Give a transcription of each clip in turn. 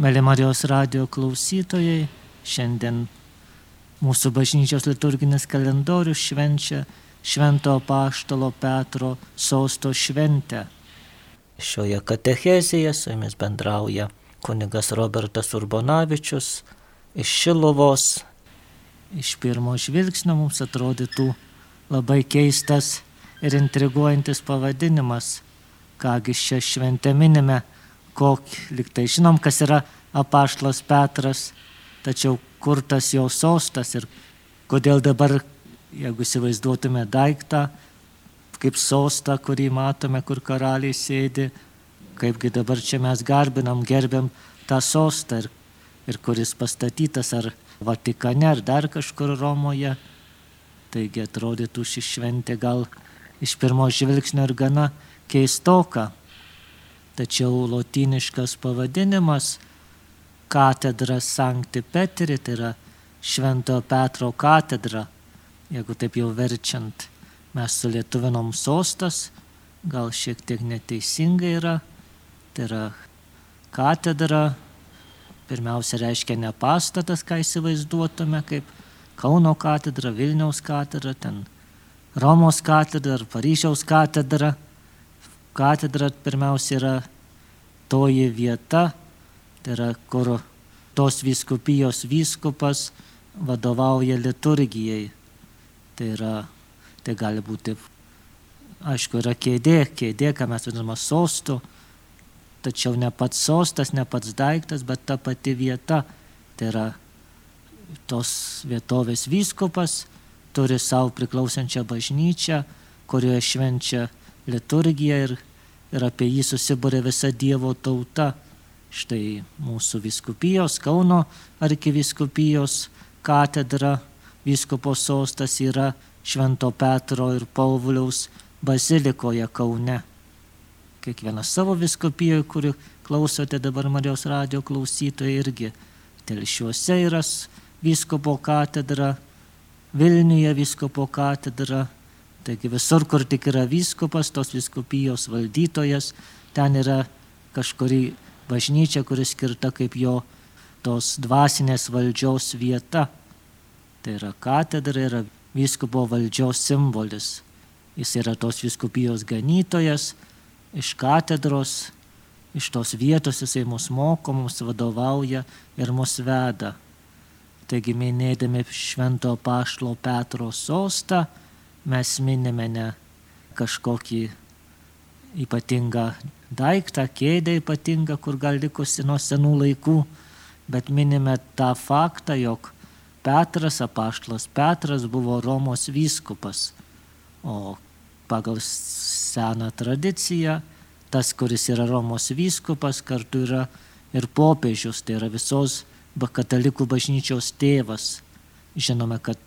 Mėly Marijos radio klausytojai, šiandien mūsų bažnyčios liturginis kalendorius švenčia Švento Paštalo Petro sosto šventę. Šioje katechezėje su jumis bendrauja kunigas Robertas Urbonavičius iš Šilovos. Iš pirmo žvilgsnio mums atrodytų labai keistas ir intriguojantis pavadinimas, kągi šią šventę minime kokį, liktai žinom, kas yra apaštlas Petras, tačiau kur tas jo sostas ir kodėl dabar, jeigu įsivaizduotume daiktą, kaip sostą, kurį matome, kur karaliai sėdi, kaipgi dabar čia mes garbinam, gerbiam tą sostą ir, ir kuris pastatytas ar Vatikane, ar dar kažkur Romoje. Taigi atrodytų ši šventė gal iš pirmo žvilgsnio ir gana keistoka. Tačiau lotiniškas pavadinimas katedra Sankti Petri, tai yra Šventojo Petro katedra, jeigu taip jau verčiant, mes sulietuvinom sostas, gal šiek tiek neteisingai yra, tai yra katedra, pirmiausia reiškia ne pastatas, ką įsivaizduotume, kaip Kauno katedra, Vilniaus katedra, ten Romos katedra ar Paryžiaus katedra. Katedra pirmiausia yra toji vieta, tai yra kur tos viskupijos vyskupas vadovauja liturgijai. Tai, yra, tai gali būti, aišku, yra kėdė, kėdė, ką mes vadiname sostu, tačiau ne pats sostas, ne pats daiktas, bet ta pati vieta. Tai yra tos vietovės vyskupas, turi savo priklausančią bažnyčią, kurioje švenčia liturgiją ir, ir apie jį susibūrė visa Dievo tauta. Štai mūsų viskupijos, Kauno arkiviskupijos katedra, vyskupo sostas yra Švento Petro ir Pauliaus bazilikoje Kaune. Kiekvienas savo viskupijoje, kuri klausote dabar Marijos radio klausytojai irgi. Telšiuose yra vyskupo katedra, Vilniuje vyskupo katedra, Taigi visur, kur tik yra vyskupas, tos viskupijos valdytojas, ten yra kažkuri bažnyčia, kuris skirta kaip jo tos dvasinės valdžios vieta. Tai yra katedra, yra vyskupo valdžios simbolis. Jis yra tos viskupijos ganytojas, iš katedros, iš tos vietos jisai mus moko, mums vadovauja ir mus veda. Taigi minėdami Švento Paštlo Petro sostą, mes minime ne kažkokį ypatingą daiktą, kėdę ypatingą, kur gal likusi nuo senų laikų, bet minime tą faktą, jog Petras, apaštlas Petras buvo Romos vyskupas, o pagal seną tradiciją tas, kuris yra Romos vyskupas, kartu yra ir popiežius, tai yra visos katalikų bažnyčios tėvas. Žinome, kad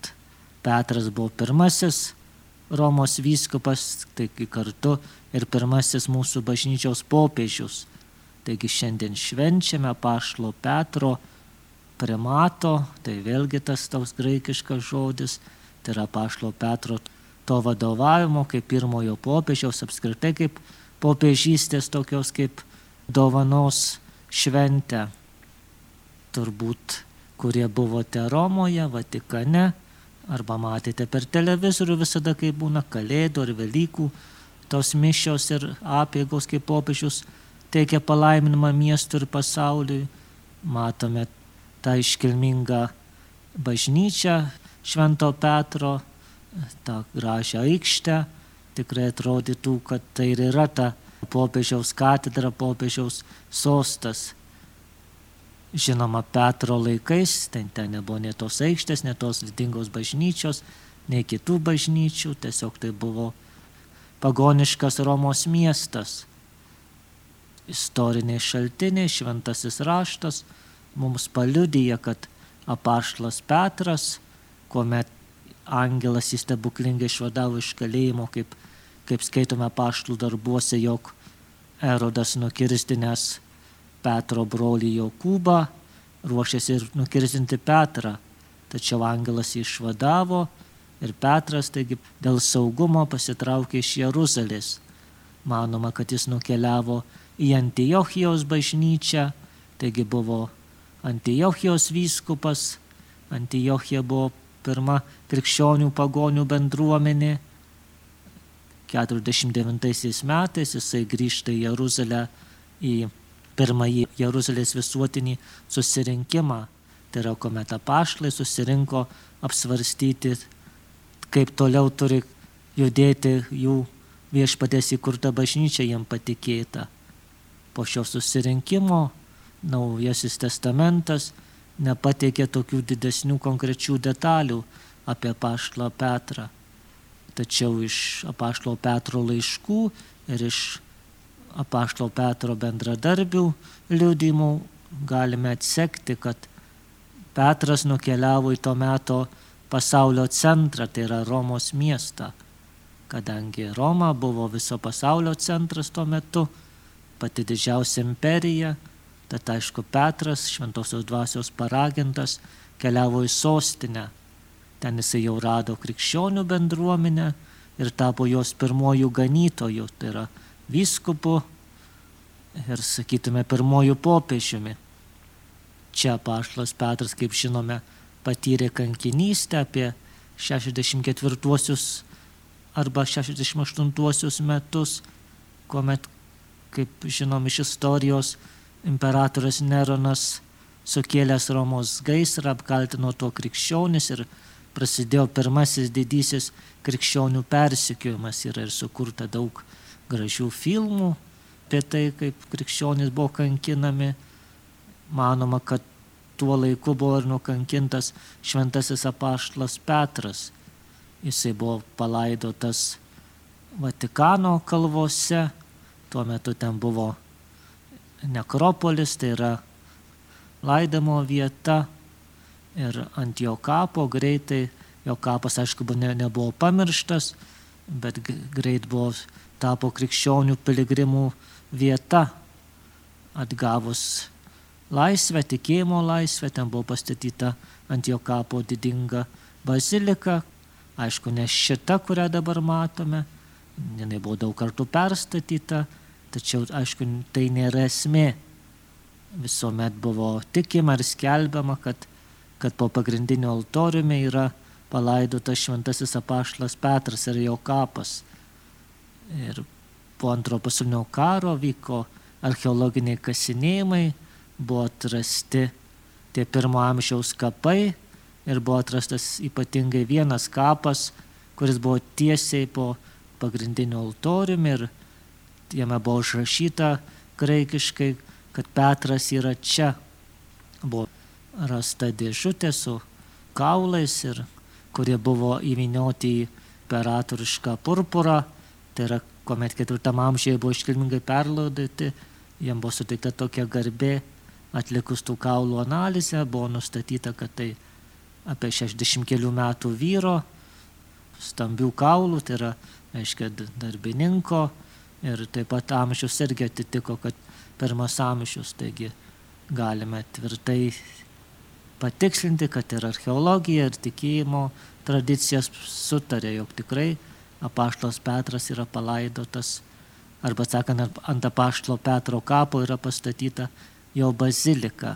Petras buvo pirmasis Romos vyskupas, taigi kartu ir pirmasis mūsų bažnyčios popiežius. Taigi šiandien švenčiame Pašlo Petro primato, tai vėlgi tas toks graikiškas žodis, tai yra Pašlo Petro to vadovavimo kaip pirmojo popiežiaus, apskritai kaip popiežystės tokios kaip dovanos šventę. Turbūt, kurie buvote Romoje, Vatikane, arba matėte per televizorių visada, kai būna kalėdų ar Velykų, tos mišios ir apėgos, kaip popiežius teikia palaiminimą miestui ir pasauliui. Matome tą iškilmingą bažnyčią Švento Petro, tą gražią aikštę. Tikrai atrodytų, kad tai ir yra ta popiežiaus katedra, popiežiaus sostas Žinoma, Petro laikais, ten, ten nebuvo ne tos aikštės, ne tos didingos bažnyčios, nei kitų bažnyčių, tiesiog tai buvo pagoniškas Romos miestas. Istoriniai šaltiniai, šventasis raštas mums paliudyja, kad apaštlas Petras, kuomet angelas įstebuklingai išvadavo iš kalėjimo, kaip, kaip skaitome paštų darbuose, jog Erodas nukirstinės Petro brolį Jokūbą, ruošėsi ir nukirzinti Petrą, tačiau angelas jį išvadavo ir Petras taigi dėl saugumo pasitraukė iš Jeruzalės. Manoma, kad jis nukeliavo į Antiochijos bažnyčią, Taigi buvo Antijochijos vyskupas, Antijochija buvo pirma krikščionių pagonių bendruomenė. 49 metais jisai grįžta į Jeruzalę į pirmąjį Jeruzalės visuotinį susirinkimą. Tai yra, kuomet apaštlai susirinko apsvarstyti, kaip toliau turi judėti jų viešpatės įkurta bažnyčia jiem patikėta. Po šio susirinkimo Naujasis testamentas nepateikė tokių didesnių konkrečių detalių apie paštlo Petrą. Tačiau iš apaštlo Petro laiškų ir iš apaštlo Petro bendradarbių liūdimų galime atsekti, kad Petras nukeliavo į to meto pasaulio centrą, tai yra Romos miestą. Kadangi Roma buvo viso pasaulio centras tuo metu, pati didžiausia imperija, tad aišku Petras, šventosios dvasios paragintas, keliavo į sostinę. Ten jisai jau rado krikščionių bendruomenę ir tapo jos pirmojų ganytojų, tai yra vyskupu ir, sakytume, pirmojų popiežiumi. Čia paštas Petras, kaip žinome, patyrė kankinystę apie 64 arba 68 metus, kuomet kaip žinom iš istorijos, imperatorius Neronas sukėlęs Romos gaisrą apkaltino to krikščionis ir prasidėjo pirmasis didysis krikščionių persikiojimas. Yra ir sukurta daug gražių filmų apie tai, kaip krikščionys buvo kankinami. Manoma, kad tuo laiku buvo ir nukankintas šventasis apaštlas Petras. Jisai buvo palaidotas Vatikano kalvose Tuo metu ten buvo nekropolis, tai yra laidamo vieta ir ant jo kapo greitai, jo kapas aišku ne, nebuvo pamirštas, bet greit buvo tapo krikščionių piligrimų vieta, atgavus laisvę, tikėjimo laisvę, ten buvo pastatyta ant jo kapo didinga bazilika, aišku, ne šita, kurią dabar matome, jinai buvo daug kartų perstatyta, Tačiau, aišku, tai nėra esmė. Visuomet buvo tikima ir skelbiama, kad, kad po pagrindinio altoriumi yra palaidotas šventasis apaštlas Petras ir jo kapas. Ir po antro pasaulinio karo vyko archeologiniai kasinėjimai, buvo atrasti tie pirmo amžiaus kapai ir buvo atrastas ypatingai vienas kapas, kuris buvo tiesiai po pagrindinio altoriumi ir jame buvo užrašyta graikiškai, kad Petras yra čia. Buvo rasta dėžutė su kaulais ir kurie buvo įvinioti į imperatorišką purpurą, tai yra, kuomet ketvirtam amžiuje buvo iškilmingai perlaudyti, jam buvo suteikta tokia garbė, atlikus tų kaulų analizę, buvo nustatyta, kad tai apie 60 kelių metų vyro, stambių kaulų, tai yra, aiškiai, darbininko, ir taip pat amžius irgi atitiko, kad pirmas amžius, taigi galime tvirtai patikslinti, kad ir archeologija, ir tikėjimo tradicijas sutarė, jog tikrai apaštlos Petras yra palaidotas, arba sakant, ant apaštlo Petro kapo yra pastatyta jo bazilika.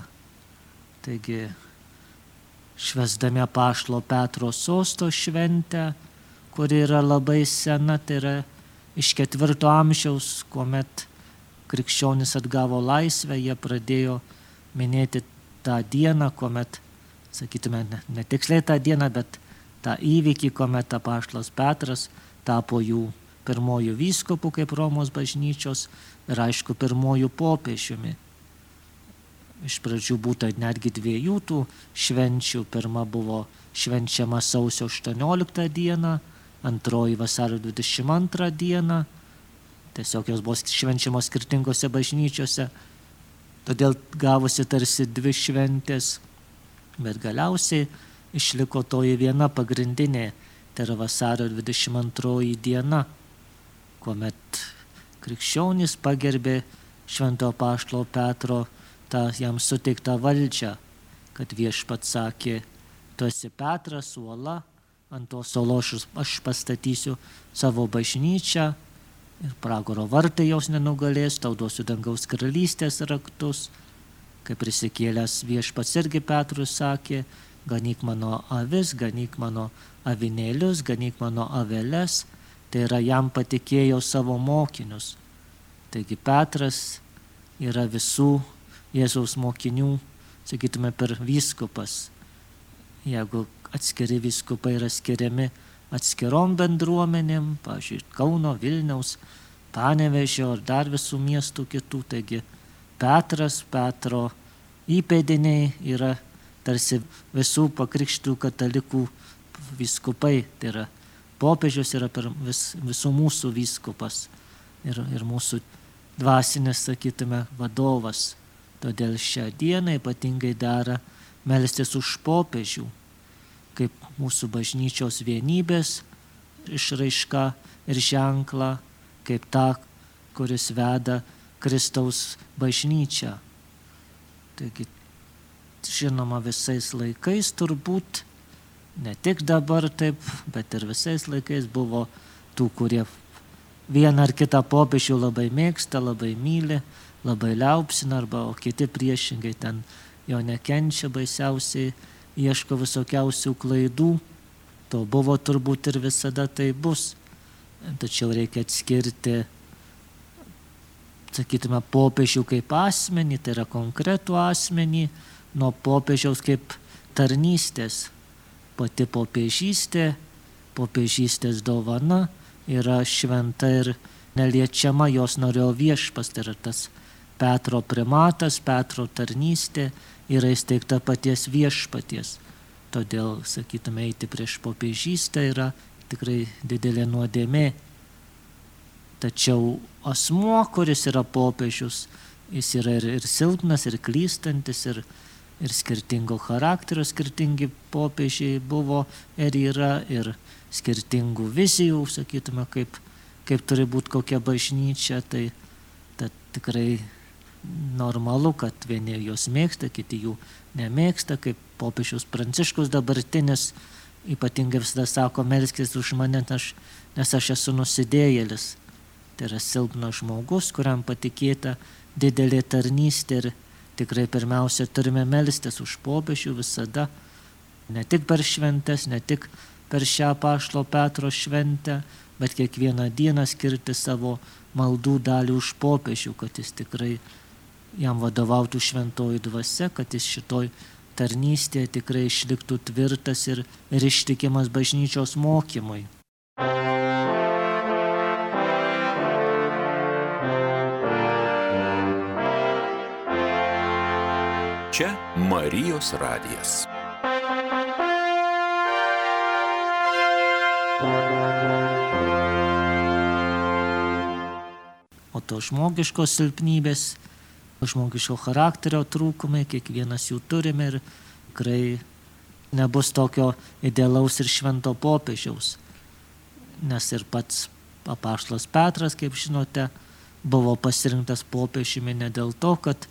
Taigi, švesdami apaštlo Petro sosto šventę, kuri yra labai sena, tai yra iš ketvirto amžiaus, kuomet krikščionis atgavo laisvę, jie pradėjo minėti tą dieną, kuomet, sakytume, ne, ne tiksliai tą dieną, bet tą įvykį, kuomet apaštlas Petras tapo jų pirmojų vyskopų kaip Romos bažnyčios ir aišku pirmojų popiežiumi. Iš pradžių būtų netgi dviejų tų švenčių. Pirma buvo švenčiama sausio 18 dieną, antroji vasario 22 dieną. Tiesiog jos buvo švenčiamos skirtingose bažnyčiose. Todėl gavosi tarsi dvi šventės. Bet galiausiai išliko toji viena pagrindinė, tai yra vasario 22 diena, kuomet krikščionys pagerbė Švento Paštlo Petro tą jam suteiktą valdžią, kad viešpat sakė, tu esi Petras, uola, ant tos sološus aš pastatysiu savo bažnyčią ir pragaro vartai jos nenugalės, tau duosiu dangaus karalystės raktus. kaip prisikėlęs viešpats irgi Petrus sakė, ganyk mano avis, ganyk mano avinėlius, ganyk mano aveles, tai yra jam patikėjo savo mokinius. Taigi Petras yra visų Jėzaus mokinių, sakytume, per vyskupas. Jeigu atskiri vyskupai yra skiriami atskirom bendruomenėm, pavyzdžiui, Kauno, Vilniaus, Panevežio ar dar visų miestų kitų, taigi Petras, Petro įpėdiniai yra tarsi visų pakrikštų katalikų vyskupai, tai yra popiežius yra vis, visų mūsų vyskupas ir, ir mūsų dvasinis, sakytume, vadovas. Todėl šią dieną ypatingai dera melstis už popiežių, kaip mūsų bažnyčios vienybės išraiška ir ženkla, kaip ta, kuris veda Kristaus bažnyčią. Taigi, žinoma, visais laikais turbūt, ne tik dabar taip, bet ir visais laikais buvo tų, kurie vieną ar kitą popiežių labai mėgsta, labai myli, labai liaupsina, arba o kiti priešingai ten jo nekenčia, baisiausiai ieško visokiausių klaidų. To buvo turbūt ir visada tai bus. Tačiau reikia atskirti, sakytume, popiežių kaip asmenį, tai yra konkretų asmenį, nuo popiežiaus kaip tarnystės. Pati popiežystė, popiežystės dovana yra šventa ir neliečiama, jos norėjo viešpas, tai yra tas Petro primatas, Petro tarnystė yra įsteigta paties viešpaties. Todėl, sakytume, eiti prieš popiežystę yra tikrai didelė nuodėmė. Tačiau asmuo, kuris yra popiežius, jis yra ir, ir silpnas, ir klystantis, ir, ir skirtingo charakterio, skirtingi popiežiai buvo ir yra, ir skirtingų vizijų, sakytume, kaip, kaip turi būti kokia bažnyčia, tai, tikrai normalu, kad vieni juos mėgsta, kiti jų nemėgsta, kaip popiežius Pranciškus dabartinis ypatingai visada sako, melskis už mane, aš, nes aš esu nusidėjėlis. Tai yra silpnas žmogus, kuriam patikėta didelė tarnystė ir tikrai pirmiausia turime melstis už popiežių visada, ne tik per šventes, ne tik per šią pašlo Petro šventę, bet kiekvieną dieną skirti savo maldų dalį už popiežių, kad jis tikrai jam vadovautų šventoji dvasia, kad jis šitoj tarnystėje tikrai išliktų tvirtas ir, ir ištikimas bažnyčios mokymui. Čia Marijos radijas. O to žmogiškos silpnybės, žmogiško charakterio trūkumai, kiekvienas jų turime ir tikrai nebus tokio idealaus ir švento popiežiaus. Nes ir pats apaštlas Petras, kaip žinote, buvo pasirinktas popiežiumi ne dėl to, kad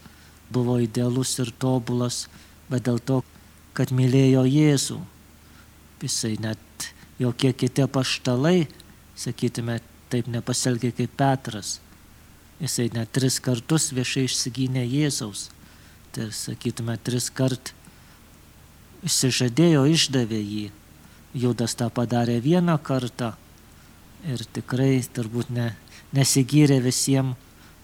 buvo idealus ir tobulas, bet dėl to, kad mylėjo Jėzų. Jisai net jokie kiti paštalai, sakytume, taip nepasielgė kaip Petras. Jisai net tris kartus viešai išsigynė Jėzaus. Tai sakytume, tris kart išsižadėjo, išdavė jį. Judas tą padarė vieną kartą ir tikrai turbūt ne, nesigyrė visiems,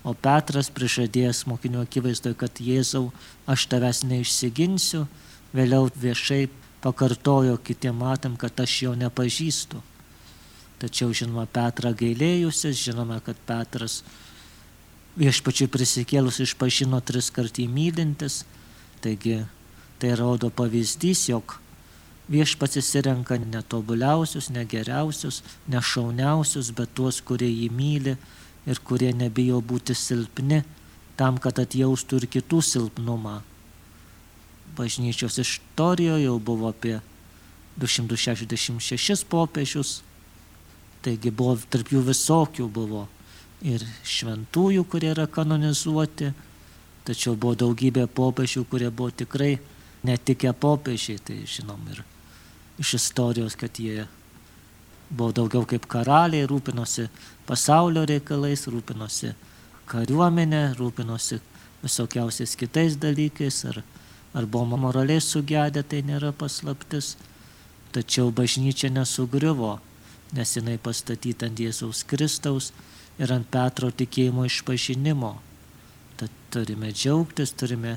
o Petras prižadėjęs mokinių akivaizdoje, kad Jėzau, aš tavęs neišsiginsiu, vėliau viešai pakartojo kitiem matam, kad aš jo nepažįstu. Tačiau, žinoma, Petrą gailėjusis, žinome, kad Petras viešpačiui prisikėlus išpažino tris kartį mylintis, taigi tai rodo pavyzdys, jog viešpats įsirenka netobuliausius, negeriausius, nešauniausius, bet tuos, kurie jį myli ir kurie nebijo būti silpni, tam, kad atjaustų ir kitų silpnumą. Bažnyčios istorijoje jau buvo apie 266 popiežius, taigi buvo tarp jų visokių buvo ir šventųjų, kurie yra kanonizuoti, tačiau buvo daugybė popiežių, kurie buvo tikrai netikę popiežiai, tai žinom ir iš istorijos, kad jie buvo daugiau kaip karaliai, rūpinosi pasaulio reikalais, rūpinosi kariuomenė, rūpinosi visokiausiais kitais dalykais, ar, ar buvo moraliai sugedę, tai nėra paslaptis. Tačiau bažnyčia nesugriuvo, nes jinai pastatyta ant Jėzaus Kristaus ir ant Petro tikėjimo išpažinimo. Tad turime džiaugtis, turime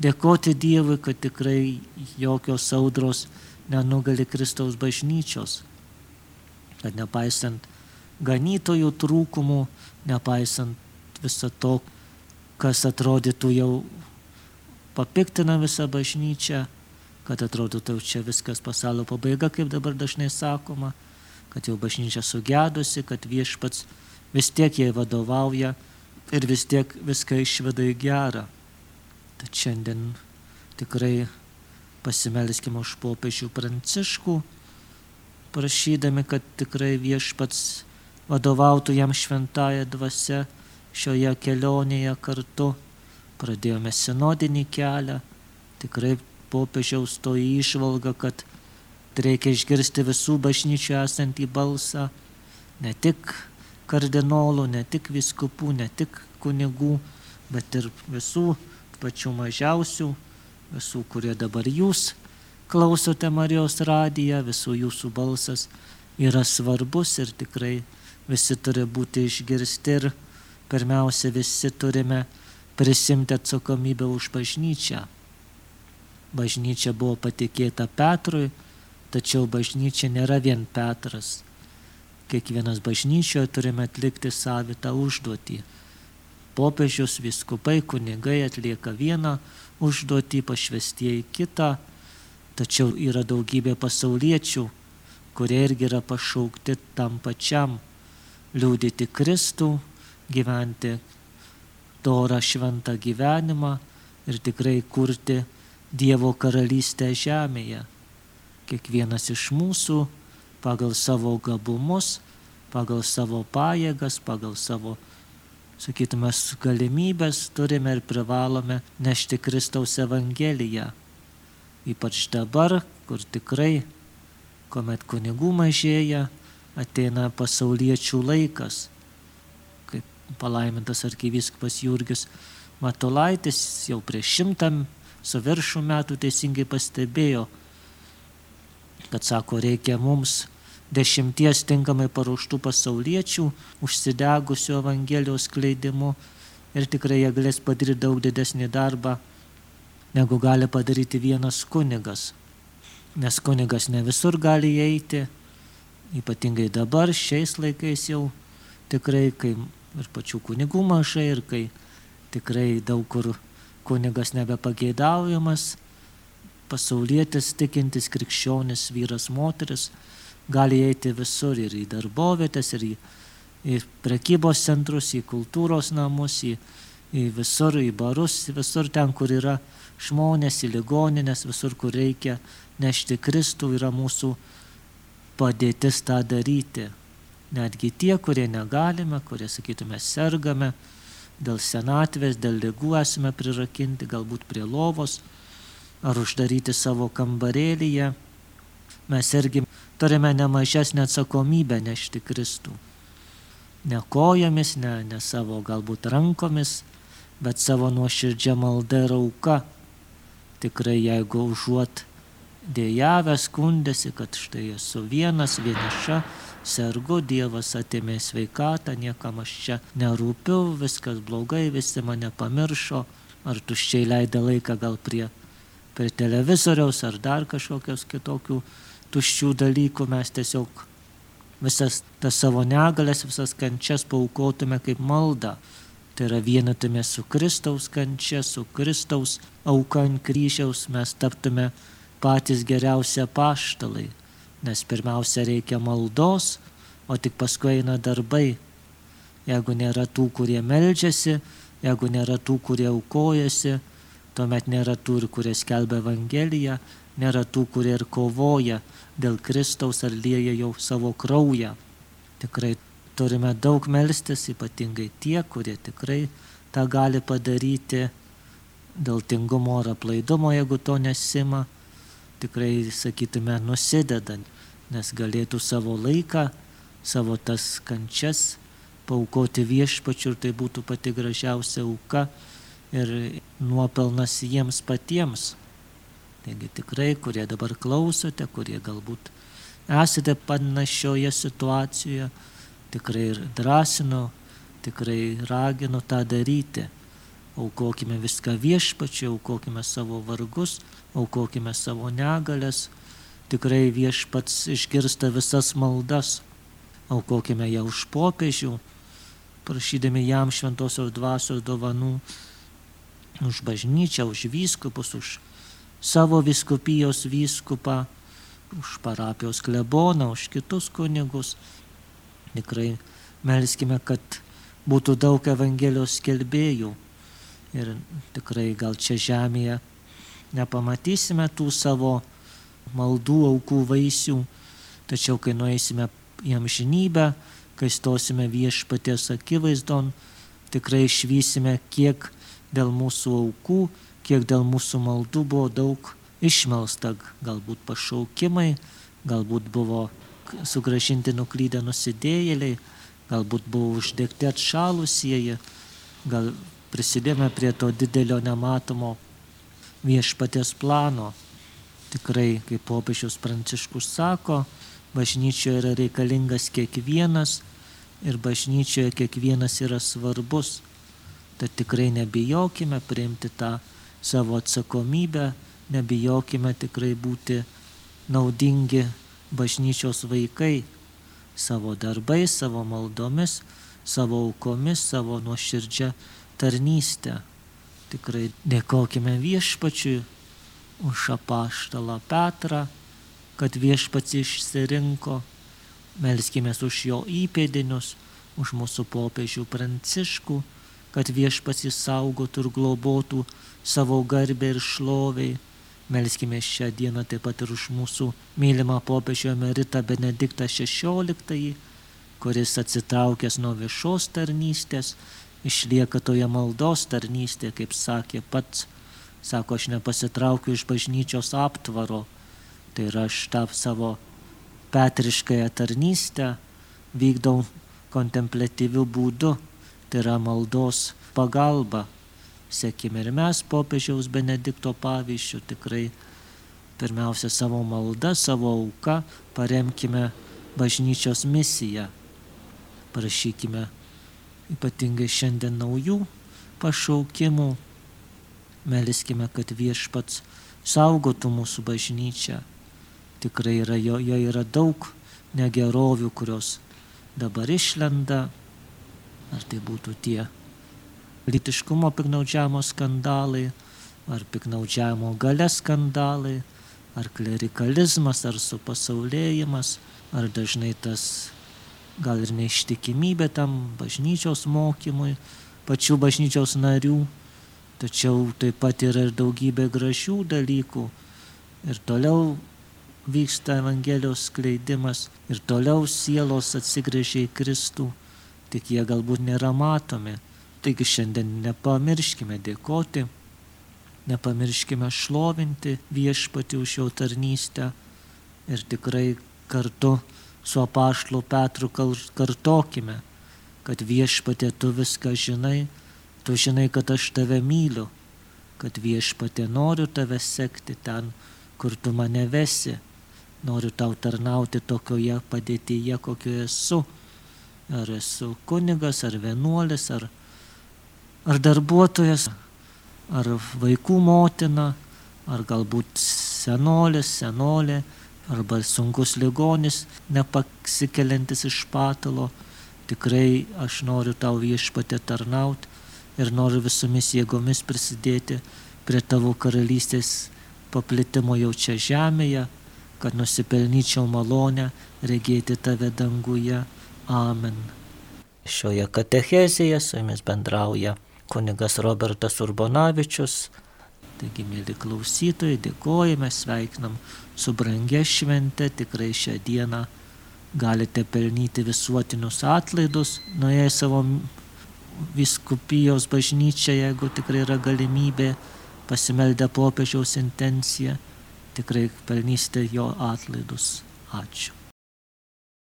dėkoti Dievui, kad tikrai jokios audros nenugali Kristaus bažnyčios. Kad nepaisant ganytojų trūkumų, nepaisant viso to, kas atrodytų jau papiktina visą bažnyčią, kad atrodytų čia viskas pasaulio pabaiga, kaip dabar dažnai sakoma, kad jau bažnyčia sugedusi, kad viešpats vis tiek jai vadovauja ir vis tiek viską išveda į gerą. Tad šiandien tikrai pasimelskime už popiežių pranciškų, prašydami, kad tikrai viešpats vadovautų jam šventąją dvasę šioje kelionėje kartu. Pradėjome sinodinį kelią, tikrai popiežiaus to išvalga, kad reikia išgirsti visų bažnyčių esantį balsą, ne tik kardinolų, ne tik viskupų, ne tik kunigų, bet ir visų pačių mažiausių, visų, kurie dabar jūs klausote Marijos radiją, visų jūsų balsas yra svarbus ir tikrai visi turi būti išgirsti ir pirmiausia visi turime prisimti atsakomybę už bažnyčią. Bažnyčia buvo patikėta Petrui, tačiau bažnyčia nėra vien Petras. Kiekvienas bažnyčioje turime atlikti savitą užduotį. Popiežius, viskupai, kunigai atlieka vieną užduotį, pašvestieji kitą, tačiau yra daugybė pasauliečių, kurie irgi yra pašaukti tam pačiam - liūdėti Kristų, gyventi dorą šventą gyvenimą ir tikrai kurti Dievo karalystę žemėje. Kiekvienas iš mūsų pagal savo gabumus, pagal savo pajėgas, pagal savo, sakytume, galimybės turime ir privalome nešti Kristaus Evangeliją. Ypač dabar, kur tikrai, kuomet kunigų mažėja, ateina pasauliečių laikas palaimintas arkivyskupas Jurgis Matulaitis jau prieš šimtą su viršų metų teisingai pastebėjo, kad sako, reikia mums dešimties tinkamai paruoštų pasauliečių, užsidegusių Evangelijos kleidimu ir tikrai jie galės padaryti daug didesnį darbą, negu gali padaryti vienas kunigas. Nes kunigas ne visur gali eiti, ypatingai dabar, šiais laikais jau tikrai, kai ir pačių kunigų mažai, ir kai tikrai daug kur kunigas nebepageidaujamas, pasaulietis, tikintis, krikščionis, vyras, moteris, gali eiti visur ir į darbovietės, ir į, į prekybos centrus, į kultūros namus, į, į visur, į barus, visur ten, kur yra žmonės, į ligoninės, visur, kur reikia nešti Kristų, yra mūsų padėtis tą daryti. Netgi tie, kurie negalime, kurie, sakytume, sergame, dėl senatvės, dėl lygų esame prirakinti, galbūt prie lovos ar uždaryti savo kambarėlyje, mes irgi turime nemažesnę atsakomybę nešti Kristų. Ne kojomis, ne, ne savo galbūt rankomis, bet savo nuoširdžia malda ir auka. Tikrai jeigu užuot dėjavę skundėsi, kad štai esu vienas, vieniša, sergu, Dievas atėmė sveikatą, niekam aš čia nerūpiu, viskas blogai, visi mane pamiršo, ar tuščiai leidė laiką gal prie, prie televizoriaus, ar dar kažkokios kitokių tuščių dalykų, mes tiesiog visas tas savo negalės, visas kančias paukotume kaip maldą. Tai yra vienatume su Kristaus kančia, su Kristaus auka ant kryžiaus, mes taptume patys geriausi paštalai nes pirmiausia reikia maldos, o tik paskui eina darbai. Jeigu nėra tų, kurie meldžiasi, jeigu nėra tų, kurie aukojasi, tuomet nėra tų, kurie skelbia Evangeliją, nėra tų, kurie ir kovoja dėl Kristaus ar lieja jau savo kraują. Tikrai turime daug melstis, ypatingai tie, kurie tikrai tą gali padaryti dėl tingumo ar aplaidumo, jeigu to nesima tikrai, sakytume, nusideda, nes galėtų savo laiką, savo tas kančias paukoti viešpačiu ir tai būtų pati gražiausia auka ir nuopelnas jiems patiems. Taigi tikrai, kurie dabar klausote, kurie galbūt esate panašioje situacijoje, tikrai ir drąsinu, tikrai raginu tą daryti. Aukokime viską viešpačiai, aukokime savo vargus, aukokime savo negalės. Tikrai viešpats išgirsta visas maldas. Aukokime ją už popiežių, prašydami jam šventosios dvasios dovanų, už bažnyčią, už vyskupus, už savo viskupijos vyskupą, už parapijos kleboną, už kitus kunigus. Tikrai melskime, kad būtų daug Evangelijos skelbėjų. Ir tikrai gal čia žemėje nepamatysime tų savo maldų aukų vaisių, tačiau kai nueisime į amžinybę, kai stosime viešpaties akivaizdon, tikrai išvysime, kiek dėl mūsų aukų kiek dėl mūsų maldų buvo daug išmelsta, galbūt pašaukimai, galbūt buvo sugražinti nuklydę nusidėjėliai, galbūt buvo uždegti atšalusieji, gal prisidėjome prie to didelio nematomo viešpatės plano. Tikrai, kaip popiežius Pranciškus sako, bažnyčioje yra reikalingas kiekvienas ir bažnyčioje kiekvienas yra svarbus. Tad tikrai nebijokime priimti tą savo atsakomybę, nebijokime tikrai būti naudingi bažnyčios vaikai savo darbais, savo maldomis, savo aukomis, savo nuoširdžią tarnystę. Tikrai dėkojime viešpačiui už apaštalą Petrą, kad viešpats išsirinko, melskime už jo įpėdinius, už mūsų popiežių pranciškų, kad viešpats įsaugotų ir globotų savo garbę ir šloviai. Melskime šią dieną taip pat ir už mūsų mylimą popiežių emeritą Benediktą XVI, kuris atsitraukęs nuo viešos tarnystės, išlieka toje maldos tarnystėje, kaip sakė pats. Sako, aš nepasitraukiu iš bažnyčios aptvaro. Tai yra aš tą savo petriškąją tarnystę vykdau kontemplatyviu būdu. Tai yra maldos pagalba Sekime ir mes popiežiaus Benedikto pavyzdžių, tikrai pirmiausia savo maldą, savo auką paremkime bažnyčios misiją. Prašykime ypatingai šiandien naujų pašaukimų, meliskime, kad viešpats saugotų mūsų bažnyčią. Tikrai yra, jo, jo yra daug negerovių, kurios dabar išlenda, ar tai būtų tie lytiškumo piknaudžiavimo skandalai, ar piknaudžiavimo gale skandalai, ar klerikalizmas, ar supasaulėjimas, ar dažnai tas gal ir neištikimybė tam bažnyčios mokymui, pačių bažnyčios narių, tačiau taip pat yra ir daugybė gražių dalykų. Ir toliau vyksta Evangelijos skleidimas, ir toliau sielos atsigrėžia į Kristų, tik jie galbūt nėra matomi. Taigi šiandien nepamirškime dėkoti, nepamirškime šlovinti viešpati už jo tarnystę ir tikrai kartu su apaštlu Petru kartokime, kad viešpatė tu viską žinai, tu žinai, kad aš tave myliu, kad viešpatė noriu tave sekti ten, kur tu mane vesi, noriu tau tarnauti tokioje padėtyje, kokioje esu. Ar esu kunigas, ar vienuolis, ar ar darbuotojas, ar vaikų motina, ar galbūt senolis, senolė, arba sunkus ligonis, nepasikeliantis iš patalo. Tikrai aš noriu tau viešpatė tarnauti ir noriu visomis jėgomis prisidėti prie tavo karalystės paplitimo jau čia žemėje, kad nusipelnyčiau malonę regėti tave danguje. Amen. Šioje katechezėje su jumis bendrauja kunigas Robertas Urbonavičius. Taigi, mėly klausytojai, dėkojame, sveikinam su brangia švente, tikrai šią dieną galite pelnyti visuotinius atlaidus, nuėję savo viskupijos bažnyčią, jeigu tikrai yra galimybė, pasimeldę popiežiaus intenciją, tikrai pelnysite jo atlaidus. Ačiū.